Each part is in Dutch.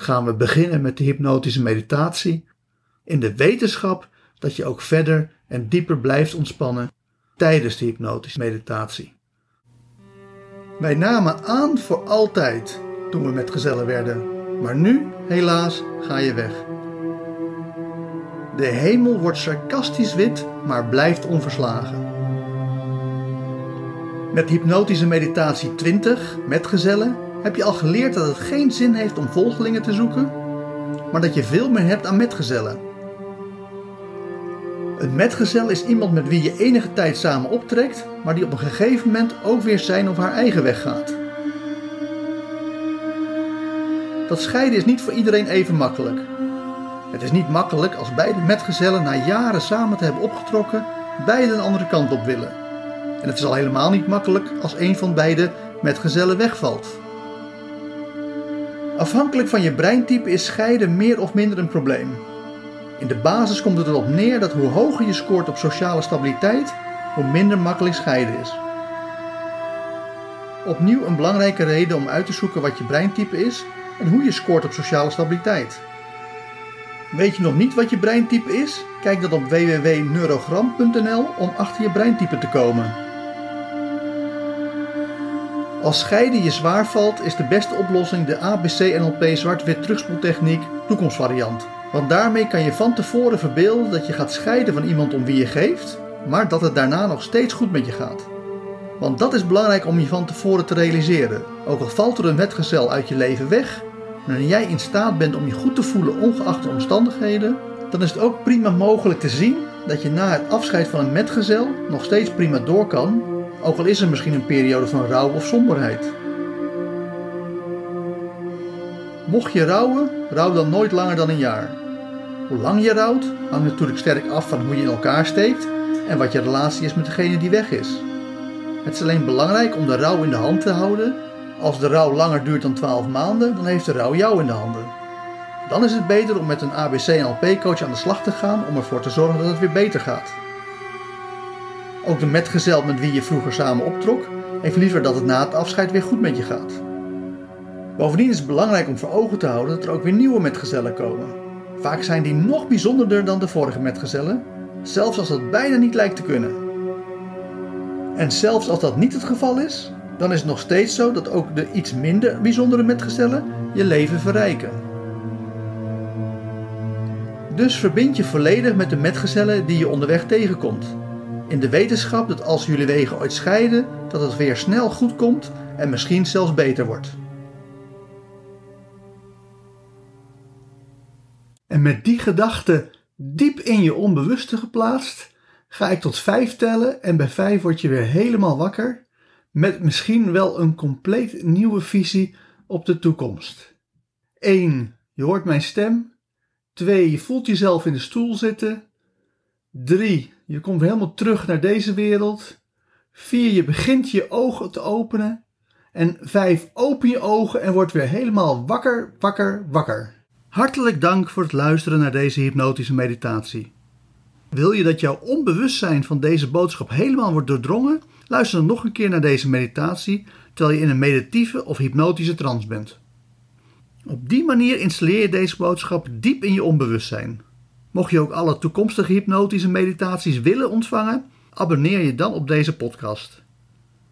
gaan we beginnen met de hypnotische meditatie in de wetenschap dat je ook verder en dieper blijft ontspannen tijdens de hypnotische meditatie. Wij namen aan voor altijd toen we met gezellen werden, maar nu, helaas, ga je weg. De hemel wordt sarcastisch wit, maar blijft onverslagen. Met hypnotische meditatie 20 met gezellen heb je al geleerd dat het geen zin heeft om volgelingen te zoeken, maar dat je veel meer hebt aan metgezellen. Een metgezel is iemand met wie je enige tijd samen optrekt, maar die op een gegeven moment ook weer zijn of haar eigen weg gaat. Dat scheiden is niet voor iedereen even makkelijk. Het is niet makkelijk als beide metgezellen na jaren samen te hebben opgetrokken, beide een andere kant op willen. En het is al helemaal niet makkelijk als een van beide metgezellen wegvalt. Afhankelijk van je breintype is scheiden meer of minder een probleem. In de basis komt het erop neer dat hoe hoger je scoort op sociale stabiliteit, hoe minder makkelijk scheiden is. Opnieuw een belangrijke reden om uit te zoeken wat je breintype is en hoe je scoort op sociale stabiliteit. Weet je nog niet wat je breintype is? Kijk dan op www.neurogram.nl om achter je breintype te komen. Als scheiden je zwaar valt, is de beste oplossing de ABC-NLP zwart-wit terugspoeltechniek toekomstvariant. Want daarmee kan je van tevoren verbeelden dat je gaat scheiden van iemand om wie je geeft, maar dat het daarna nog steeds goed met je gaat. Want dat is belangrijk om je van tevoren te realiseren. Ook al valt er een metgezel uit je leven weg, wanneer jij in staat bent om je goed te voelen ongeacht de omstandigheden, dan is het ook prima mogelijk te zien dat je na het afscheid van een metgezel nog steeds prima door kan ook al is er misschien een periode van rouw of somberheid. Mocht je rouwen, rouw dan nooit langer dan een jaar. Hoe lang je rouwt hangt natuurlijk sterk af van hoe je in elkaar steekt en wat je relatie is met degene die weg is. Het is alleen belangrijk om de rouw in de hand te houden. Als de rouw langer duurt dan 12 maanden, dan heeft de rouw jou in de handen. Dan is het beter om met een ABC-NLP-coach aan de slag te gaan om ervoor te zorgen dat het weer beter gaat. Ook de metgezel met wie je vroeger samen optrok, heeft liever dat het na het afscheid weer goed met je gaat. Bovendien is het belangrijk om voor ogen te houden dat er ook weer nieuwe metgezellen komen. Vaak zijn die nog bijzonderder dan de vorige metgezellen, zelfs als dat bijna niet lijkt te kunnen. En zelfs als dat niet het geval is, dan is het nog steeds zo dat ook de iets minder bijzondere metgezellen je leven verrijken. Dus verbind je volledig met de metgezellen die je onderweg tegenkomt. In de wetenschap dat als jullie wegen ooit scheiden, dat het weer snel goed komt en misschien zelfs beter wordt. En met die gedachte diep in je onbewuste geplaatst, ga ik tot vijf tellen en bij vijf word je weer helemaal wakker met misschien wel een compleet nieuwe visie op de toekomst. 1. Je hoort mijn stem. 2. Je voelt jezelf in de stoel zitten. 3. Je komt helemaal terug naar deze wereld. 4. Je begint je ogen te openen. En 5. Open je ogen en word weer helemaal wakker, wakker, wakker. Hartelijk dank voor het luisteren naar deze hypnotische meditatie. Wil je dat jouw onbewustzijn van deze boodschap helemaal wordt doordrongen? Luister dan nog een keer naar deze meditatie terwijl je in een meditieve of hypnotische trance bent. Op die manier installeer je deze boodschap diep in je onbewustzijn. Mocht je ook alle toekomstige hypnotische meditaties willen ontvangen, abonneer je dan op deze podcast.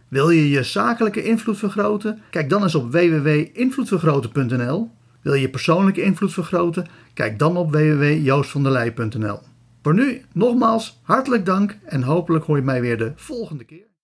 Wil je je zakelijke invloed vergroten? Kijk dan eens op www.invloedvergroten.nl. Wil je persoonlijke invloed vergroten? Kijk dan op www.joostvanderlei.nl. Voor nu nogmaals hartelijk dank en hopelijk hoor je mij weer de volgende keer.